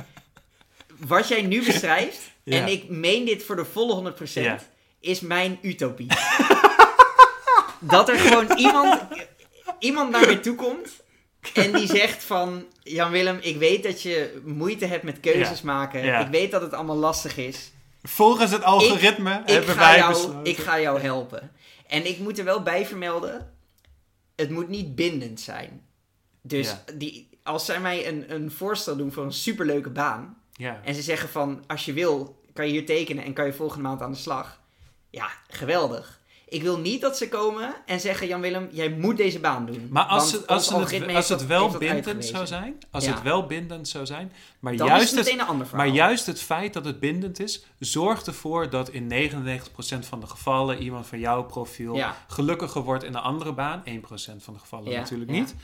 [laughs] Wat jij nu beschrijft... Ja. en ik meen dit voor de volle 100%... Ja. is mijn utopie. [laughs] dat er gewoon iemand, iemand naar mij toe komt... [laughs] en die zegt van... Jan Willem, ik weet dat je moeite hebt met keuzes maken. Ja. Ik weet dat het allemaal lastig is. Volgens het algoritme Ik hebben ga, wij jou, besloten. ik ga jou helpen. En ik moet er wel bij vermelden, het moet niet bindend zijn. Dus Ja. die, als zij mij een, een voorstel doen voor een superleuke baan... En ze zeggen van, als je wil, kan je hier tekenen en kan je volgende maand aan de slag. Ja, geweldig. Ik wil niet dat ze komen en zeggen, Jan-Willem, jij moet deze baan doen. Maar als, het, als, het, als het wel bindend zou zijn, als Ja. het wel bindend zou zijn, maar Dan juist is het. Maar juist het feit dat het bindend is, zorgt ervoor dat in 99% van de gevallen iemand van jouw profiel Ja. gelukkiger wordt in een andere baan. 1% van de gevallen Ja, natuurlijk niet.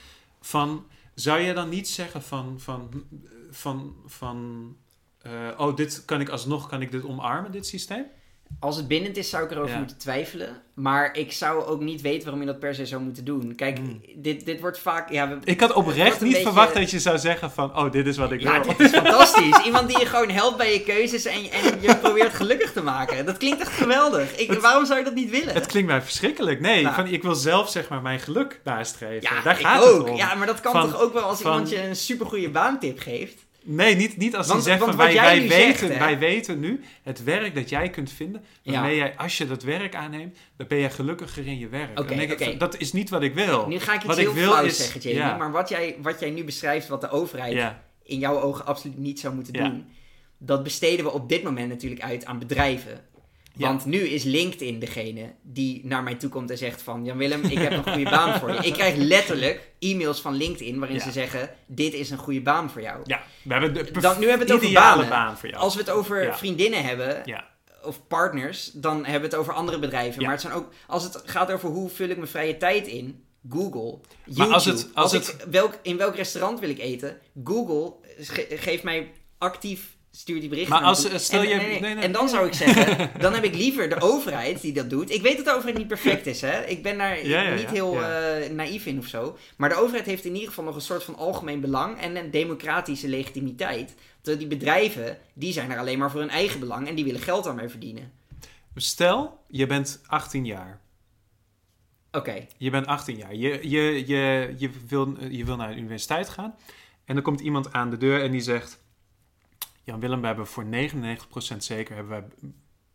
Van, zou je dan niet zeggen van, van, van, van eh, oh, dit kan ik alsnog, kan ik dit omarmen, dit systeem? Als het bindend is, zou ik erover Ja. moeten twijfelen. Maar ik zou ook niet weten waarom je dat per se zou moeten doen. Kijk, Hmm. dit, dit wordt vaak... Ja, we, Ik had oprecht niet beetje- verwacht dat je zou zeggen van, oh, dit is wat ik ja, wil. dit is fantastisch. [laughs] Iemand die je gewoon helpt bij je keuzes en, en je [laughs] probeert gelukkig te maken. Dat klinkt echt geweldig. Ik, waarom zou je dat niet willen? Het klinkt mij verschrikkelijk. Nee, Nou. van, ik wil zelf zeg maar mijn geluk nastreven. ja, Daar ik gaat ook. het om. Ja, maar dat kan Van- toch ook wel als van- iemand je een supergoeie baantip geeft? Nee, niet, niet als Want- van wat wij, jij wij, weten, zegt, wij weten nu het werk dat jij kunt vinden. Waarmee Ja. jij, als je dat werk aanneemt, dan ben je gelukkiger in je werk. Dan ik van, dat is niet wat ik wil. Nu ga ik iets Wat heel ik wil flauws is- zeggen, Jamie. ja. Maar wat jij, wat jij nu beschrijft, wat de overheid Ja, in jouw ogen absoluut niet zou moeten doen. Dat besteden we op dit moment natuurlijk uit aan bedrijven. Ja. Want nu is LinkedIn degene die naar mij toe komt en zegt van... Jan Willem, ik heb een goede baan voor je. [laughs] Ik krijg letterlijk e-mails van LinkedIn waarin Ja. ze zeggen... Dit is een goede baan voor jou. ja, we hebben de Dan, nu hebben we het over banen. baan voor jou. Als we het over Ja. vriendinnen hebben, of partners... dan hebben we het over andere bedrijven. Maar het zijn ook, als het gaat over hoe vul ik mijn vrije tijd in... Google, YouTube. Maar als het- als ik, welk, in welk restaurant wil ik eten? Google ge- geeft mij actief... Stuur die berichten Maar als- toe. stel en, je- nee, nee. nee, nee. en dan zou ik zeggen, [laughs] dan heb ik liever de overheid die dat doet. Ik weet dat de overheid niet perfect is, hè. Ik ben daar Ja, ja, niet ja, heel eh, naïef in of zo. Maar de overheid heeft in ieder geval nog een soort van algemeen belang en een democratische legitimiteit. Terwijl die bedrijven, die zijn er alleen maar voor hun eigen belang en die willen geld daarmee verdienen. Stel, je bent 18 jaar. Oké, Je bent 18 jaar. Je, je, je, je, wil, je wil naar de universiteit gaan. En dan komt iemand aan de deur en die zegt... Jan Willem, we hebben voor 99% zeker hebben we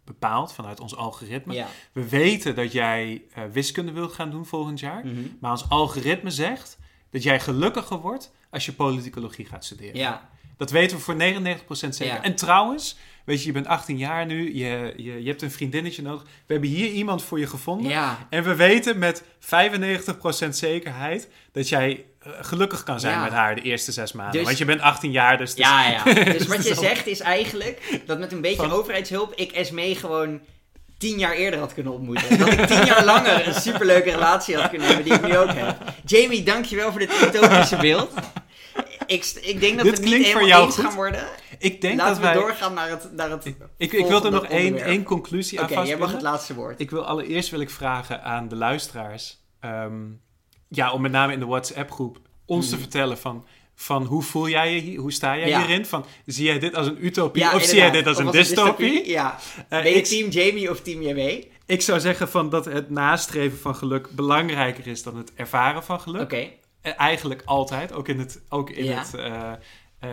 bepaald vanuit ons algoritme. ja. We weten dat jij eh, wiskunde wilt gaan doen volgend jaar. Mhm. Maar ons algoritme zegt dat jij gelukkiger wordt als je politicologie gaat studeren. Ja, Dat weten we voor 99% zeker. En trouwens, weet je, je bent 18 jaar nu, je, je, je hebt een vriendinnetje nodig. We hebben hier iemand voor je gevonden. Ja. En we weten met 95% zekerheid dat jij eh, gelukkig kan zijn met haar de eerste zes maanden. Dus, Want je bent 18 jaar, dus... Ja, ja. [laughs] Dus wat je zegt is eigenlijk dat met een beetje overheidshulp ik Esmee gewoon tien jaar eerder had kunnen ontmoeten. Dat ik tien jaar langer een superleuke relatie had kunnen hebben die ik nu ook heb. Jamie, dankjewel voor dit utopische beeld. Ik, ik denk dat dit we niet helemaal eens goed. gaan worden. Ik denk Laten dat wij... we doorgaan naar het naar het Ik, ik, ik wil er nog één, één conclusie aan Oké, jij mag het laatste woord. Ik wil allereerst wil ik vragen aan de luisteraars... Um, ja, om met name in de WhatsApp-groep ons te hmm. vertellen van van hoe voel jij je hier? Hoe sta jij hierin? Van, zie jij dit als een utopie of zie jij dit als een dystopie? Ja. Uh, ben je team Jamie of team JW? Ik zou zeggen van dat het nastreven van geluk belangrijker is dan het ervaren van geluk. Oké. Okay. Eh, eigenlijk altijd, ook in het, ook in het uh,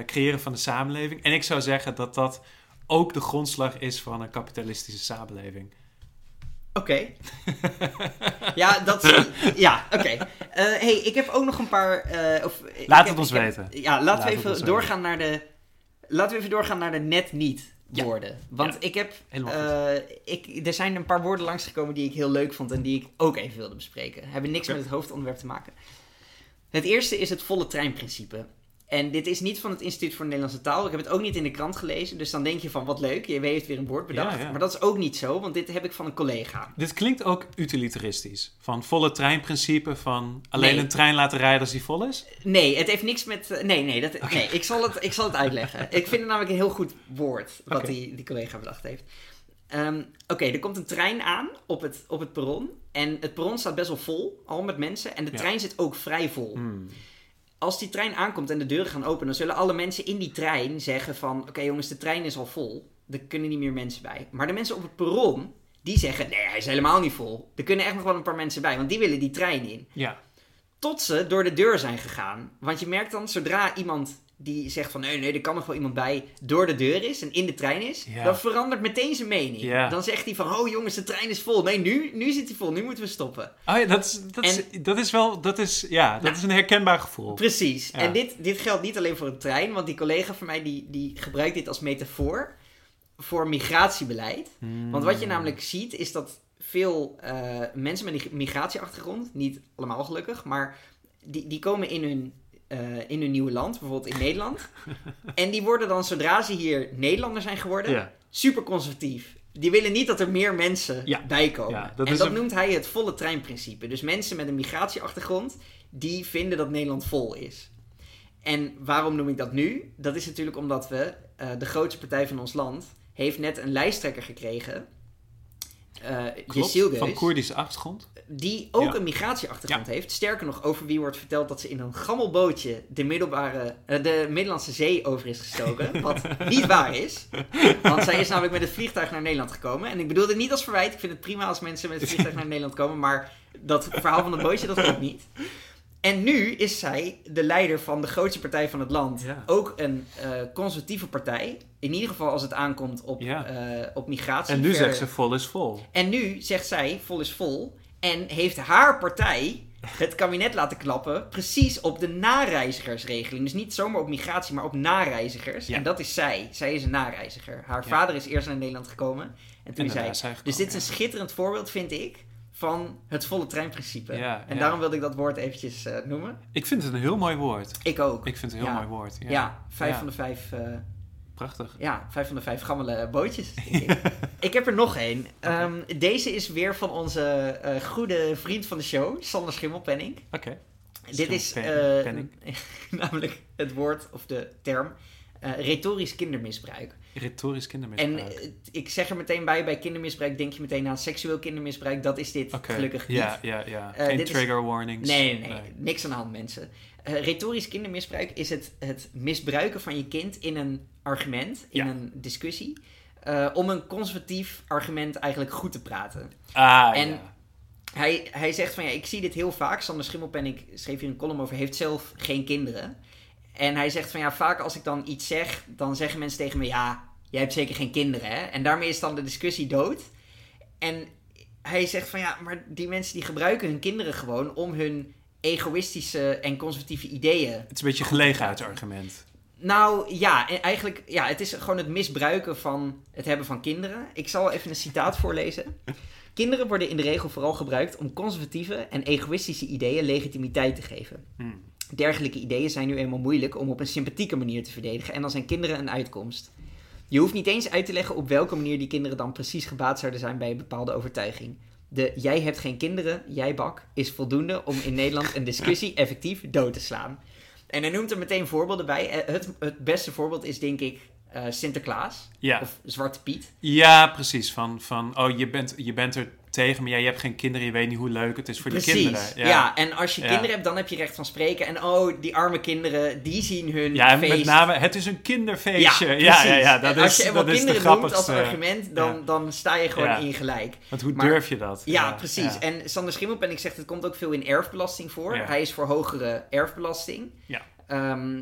creëren van de samenleving. En ik zou zeggen dat dat ook de grondslag is van een kapitalistische samenleving. Oké. ja, dat. Ja, oké. Okay. Eh, hey, ik heb ook nog een paar. Uh, of, Laat het ons weten. ja, laten we even doorgaan naar de. Laten we even doorgaan naar de net niet woorden. Want ik heb. Uh, ik, er zijn een paar woorden langsgekomen die ik heel leuk vond en die ik ook even wilde bespreken. Hebben niks met het hoofdonderwerp te maken. Het eerste is het volle treinprincipe. En dit is niet van het Instituut voor de Nederlandse Taal. Ik heb het ook niet in de krant gelezen. Dus dan denk je van wat leuk, je heeft weer een woord bedacht. Maar dat is ook niet zo, want dit heb ik van een collega. Dit klinkt ook utilitaristisch. Van volle treinprincipe, van alleen een trein laten rijden als die vol is? Nee, het heeft niks met... Eh, nee, nee, dat, nee ik, zal het, ik zal het uitleggen. [laughs] ik vind het namelijk een heel goed woord wat die, die collega bedacht heeft. Ehm, oké, er komt een trein aan op het, op het perron. En het perron staat best wel vol, al met mensen. En de trein zit ook vrij vol. Hmm als die trein aankomt en de deuren gaan open, dan zullen alle mensen in die trein zeggen van... Oké jongens, de trein is al vol. Er kunnen niet meer mensen bij. Maar de mensen op het perron, die zeggen... Nee, hij is helemaal niet vol. Er kunnen echt nog wel een paar mensen bij, want die willen die trein in. Ja. Tot ze door de deur zijn gegaan. Want je merkt dan, zodra iemand die zegt van nee, nee, er kan nog wel iemand bij, door de deur is en in de trein is, dan verandert meteen zijn mening. Dan zegt hij van, oh jongens, de trein is vol. Nee, nu, nu zit hij vol, nu moeten we stoppen. Oh ja, dat is, dat, is, dat is wel, dat is, ja, dat nou, is een herkenbaar gevoel. Precies. En dit, dit geldt niet alleen voor een trein, want die collega van mij, die, die gebruikt dit als metafoor voor migratiebeleid. Want wat je hmm. namelijk ziet, is dat veel uh, mensen met een migratieachtergrond, niet allemaal gelukkig, maar die, die komen in hun uh, in hun nieuwe land, bijvoorbeeld in Nederland. [laughs] en die worden dan, zodra ze hier Nederlander zijn geworden, super conservatief. Die willen niet dat er meer mensen ja. bij komen. dat en dat noemt hij het volle treinprincipe. Dus mensen met een migratieachtergrond, die vinden dat Nederland vol is. En waarom noem ik dat nu? Dat is natuurlijk omdat we, uh, de grootste partij van ons land, heeft net een lijsttrekker gekregen. Klopt, van Koerdische achtergrond die ook een migratieachtergrond heeft. Sterker nog, over wie wordt verteld dat ze in een gammelbootje de, middelbare, uh, de Middellandse Zee over is gestoken. [laughs] wat niet waar is. Want zij is namelijk met het vliegtuig naar Nederland gekomen. En ik bedoel dit niet als verwijt. Ik vind het prima als mensen met het vliegtuig naar Nederland komen. Maar dat verhaal van het bootje, dat klopt niet. En nu is zij de leider van de grootste partij van het land. Ook een uh, conservatieve partij. In ieder geval als het aankomt op, uh, op migratie. En nu zegt ze vol is vol. En nu zegt zij vol is vol. En heeft haar partij het kabinet laten klappen. Precies op de nareizigersregeling. Dus niet zomaar op migratie, maar op nareizigers. En dat is zij. Zij is een nareiziger. Haar vader is eerst naar Nederland gekomen. En toen en zij. dus dit is een schitterend voorbeeld, vind ik. Van het volle treinprincipe. en daarom wilde ik dat woord eventjes uh, noemen. Ik vind het een heel mooi woord. Ik ook. Ik vind het een heel mooi woord. Ja, vijf van de vijf. Uh, Prachtig. Ja, vijf van de vijf gammele bootjes. [laughs] Ik. ik. heb er nog één. Ehm, deze is weer van onze uh, goede vriend van de show, Sander Schimmelpenning. Oké. Dit is uh, [laughs] namelijk het woord of de term uh, retorisch kindermisbruik. Retorisch kindermisbruik. En ik zeg er meteen bij, bij kindermisbruik denk je meteen aan seksueel kindermisbruik. Dat is dit gelukkig niet. Ja, ja, ja. Geen trigger warnings. Nee, nee, nee, niks aan de hand mensen. Uh, retorisch kindermisbruik is het, het misbruiken van je kind in een argument, in een discussie, uh, om een conservatief argument eigenlijk goed te praten. Ah, en ja. hij, hij zegt van ja, ik zie dit heel vaak. Sander Schimmelpenning schreef hier een column over, heeft zelf geen kinderen. En hij zegt van ja, vaak als ik dan iets zeg, dan zeggen mensen tegen me ja, jij hebt zeker geen kinderen hè. En daarmee is dan de discussie dood. En hij zegt van ja, maar die mensen die gebruiken hun kinderen gewoon om hun egoïstische en conservatieve ideeën. Het is een beetje een gelegenheidsargument. Nou ja, en eigenlijk, ja, het is gewoon het misbruiken van het hebben van kinderen. Ik zal even een citaat voorlezen. [laughs] Kinderen worden in de regel vooral gebruikt om conservatieve en egoïstische ideeën legitimiteit te geven. Hmm. Dergelijke ideeën zijn nu eenmaal moeilijk om op een sympathieke manier te verdedigen en dan zijn kinderen een uitkomst. Je hoeft niet eens uit te leggen op welke manier die kinderen dan precies gebaat zouden zijn bij een bepaalde overtuiging. De jij hebt geen kinderen, jij bak, is voldoende om in Nederland een discussie [laughs] effectief dood te slaan. En hij noemt er meteen voorbeelden bij. Eh, Het, het beste voorbeeld is denk ik eh, Sinterklaas Ja. of Zwarte Piet. ja, precies. Van, van oh, je bent, je bent er tegen, maar ja, je hebt geen kinderen, je weet niet hoe leuk het is voor Precies. die kinderen. Ja. en als je Ja. kinderen hebt, dan heb je recht van spreken. En oh, die arme kinderen, die zien hun Ja, en feest. met name, het is een kinderfeestje. Ja, ja, ja, dat En als is, je dat is kinderen noemt als argument, dan, dan sta je gewoon in gelijk. Want hoe Maar- durf je dat? Ja, precies. En Sander Schimmelpenning zegt, het komt ook veel in erfbelasting voor. Hij is voor hogere erfbelasting. Ja. Ehm,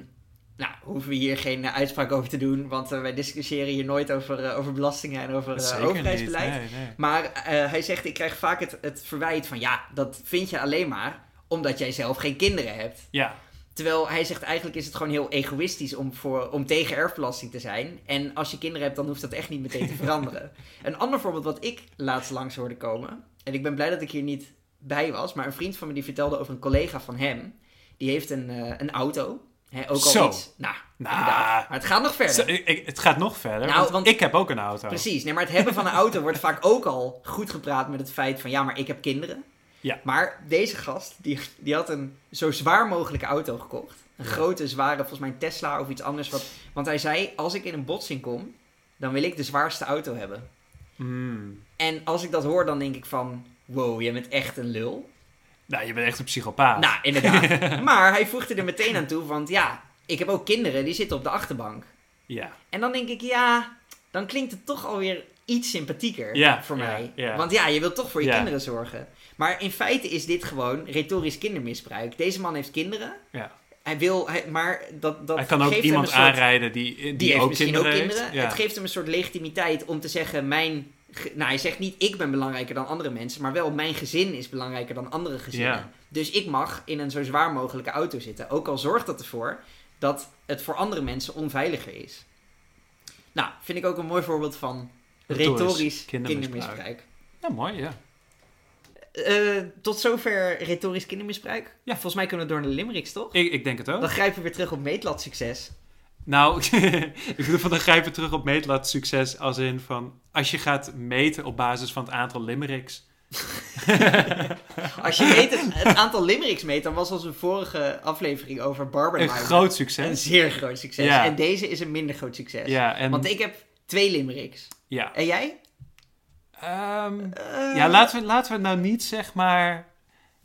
nou, hoeven we hier geen eh, uitspraak over te doen, want eh, wij discussiëren hier nooit over, eh, over belastingen en over overheidsbeleid. Nee, nee. Maar hij zegt, ik krijg vaak het, het verwijt van, ja, dat vind je alleen maar omdat jij zelf geen kinderen hebt. Ja, Terwijl hij zegt, eigenlijk is het gewoon heel egoïstisch om, voor, om tegen erfbelasting te zijn. En als je kinderen hebt, dan hoeft dat echt niet meteen te [laughs] veranderen. een ander voorbeeld wat ik laatst langs hoorde komen, en ik ben blij dat ik hier niet bij was, maar een vriend van me die vertelde over een collega van hem. Die heeft een, een auto. Ook al Zo. iets. Nou, Nou. inderdaad. Maar het gaat nog verder. Zo, ik, het gaat nog verder, Nou, want, want- ik heb ook een auto. Precies, nee, maar het hebben van een auto wordt vaak ook al goed gepraat met het feit van ja, maar ik heb kinderen. Ja. Maar deze gast, die, die had een zo zwaar mogelijke auto gekocht. Een Ja. grote, zware, volgens mij een Tesla of iets anders. Wat, want hij zei, als ik in een botsing kom, dan wil ik de zwaarste auto hebben. Mm. En als ik dat hoor, dan denk ik van, wow, je bent echt een lul. Nou, je bent echt een psychopaat. Nou, inderdaad. [laughs] maar hij voegde er meteen aan toe, want ja, ik heb ook kinderen, die zitten op de achterbank. Ja. En dan denk ik, ja, dan klinkt het toch alweer iets sympathieker Ja, voor mij. ja. Want ja, je wilt toch voor je kinderen zorgen. Maar in feite is dit gewoon retorisch kindermisbruik. Deze man heeft kinderen. Ja. Hij wil, hij, maar dat, dat Hij kan ook iemand soort, aanrijden die, die, Die heeft ook misschien kinderen ook heeft. kinderen. Ja. Het geeft hem een soort legitimiteit om te zeggen, mijn... Nou, hij zegt niet, ik ben belangrijker dan andere mensen. Maar wel, mijn gezin is belangrijker dan andere gezinnen. Ja. Dus ik mag in een zo zwaar mogelijke auto zitten. Ook al zorgt dat ervoor dat het voor andere mensen onveiliger is. Nou, vind ik ook een mooi voorbeeld van Retorisch kindermisbruik. kindermisbruik. Nou, mooi, ja. Eh, tot zover retorisch kindermisbruik. Ja. Volgens mij kunnen we door naar de limericks, toch? Ik, ik denk het ook. Dan grijpen we weer terug op meetlat succes. Nou, [laughs] ik bedoel van dan grijpen terug op meetlat succes als in van... Als je gaat meten op basis van het aantal limericks... Als je meet het, het aantal limericks meet, dan was onze vorige aflevering over Een Barbenheimer groot een succes. zeer groot succes. Ja. En deze is een minder groot succes. Ja, en... Want ik heb twee limericks. Ja. En jij? Ehm, Eh, ja, laten we, laten we nou niet zeg maar...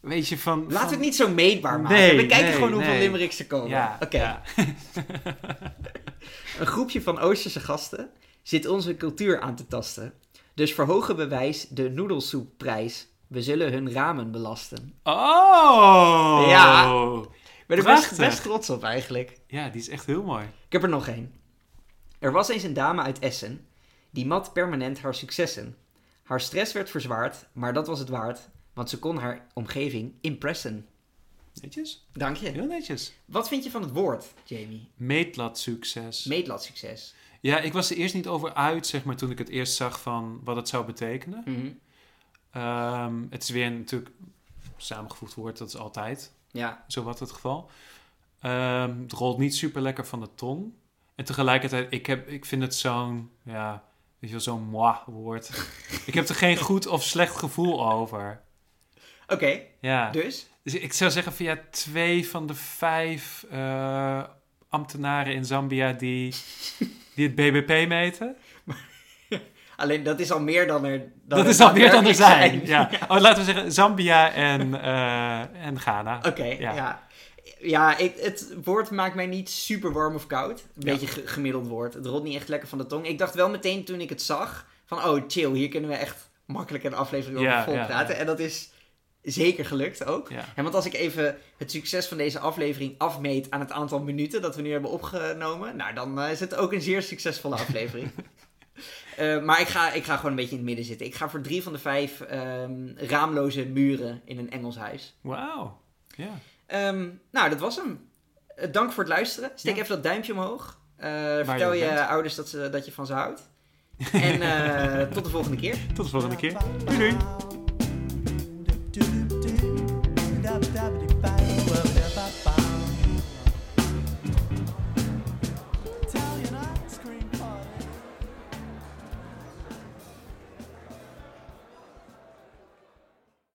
Weet je, van... We van- het niet zo meetbaar maken. Nee, we kijken nee, gewoon hoeveel nee. limericks er komen. Ja, Oké. ja. [laughs] Een groepje van Oosterse gasten zit onze cultuur aan te tasten. Dus verhogen we wijs de noedelsoepprijs. We zullen hun ramen belasten. Oh! Ja. Ik ben er best, best trots op eigenlijk. Ja, die is echt heel mooi. Ik heb er nog één. Er was eens een dame uit Essen. Die mat permanent haar successen. Haar stress werd verzwaard, maar dat was het waard. Want ze kon haar omgeving impressen. Netjes? Dank je. Heel netjes. Wat vind je van het woord, Jamie? Meetlat succes. Meetlat succes. ja, ik was er eerst niet over uit, zeg maar, toen ik het eerst zag van wat het zou betekenen. Mhm. Ehm, het is weer natuurlijk samengevoegd woord, dat is altijd Ja. zowat het geval. Ehm, het rolt niet super lekker van de tong. En tegelijkertijd, ik, heb, ik vind het zo'n, ja, weet je wel, zo'n moi woord. [laughs] ik heb er geen goed of slecht gevoel over. Oké, Ja. dus? Dus ik zou zeggen ja, twee van de vijf eh, ambtenaren in Zambia die, [laughs] die het BBP meten. [laughs] Alleen dat is al meer dan er dan dat is al meer dan er zijn. Ja. Oh, laten we zeggen Zambia en, eh, en Ghana. Oké, Ja. ja. Ja, ik, het woord maakt mij niet super warm of koud. Een Ja. beetje ge- gemiddeld woord. Het rolt niet echt lekker van de tong. Ik dacht wel meteen toen ik het zag, van oh chill, hier kunnen we echt makkelijk een aflevering over Ja, vol praten. ja. En dat is zeker gelukt ook. Ja. En want als ik even het succes van deze aflevering afmeet aan het aantal minuten dat we nu hebben opgenomen, nou dan eh, is het ook een zeer succesvolle aflevering. [laughs] Eh, maar ik ga, ik ga gewoon een beetje in het midden zitten. Ik ga voor drie van de vijf ehm, raamloze muren in een Engels huis. Wauw. Ja. Ehm, nou, dat was hem. dank voor het luisteren. Steek even dat duimpje omhoog. vertel je, je ouders dat, ze, dat je van ze houdt. [laughs] En tot de volgende keer. Tot de volgende keer. Doei doei.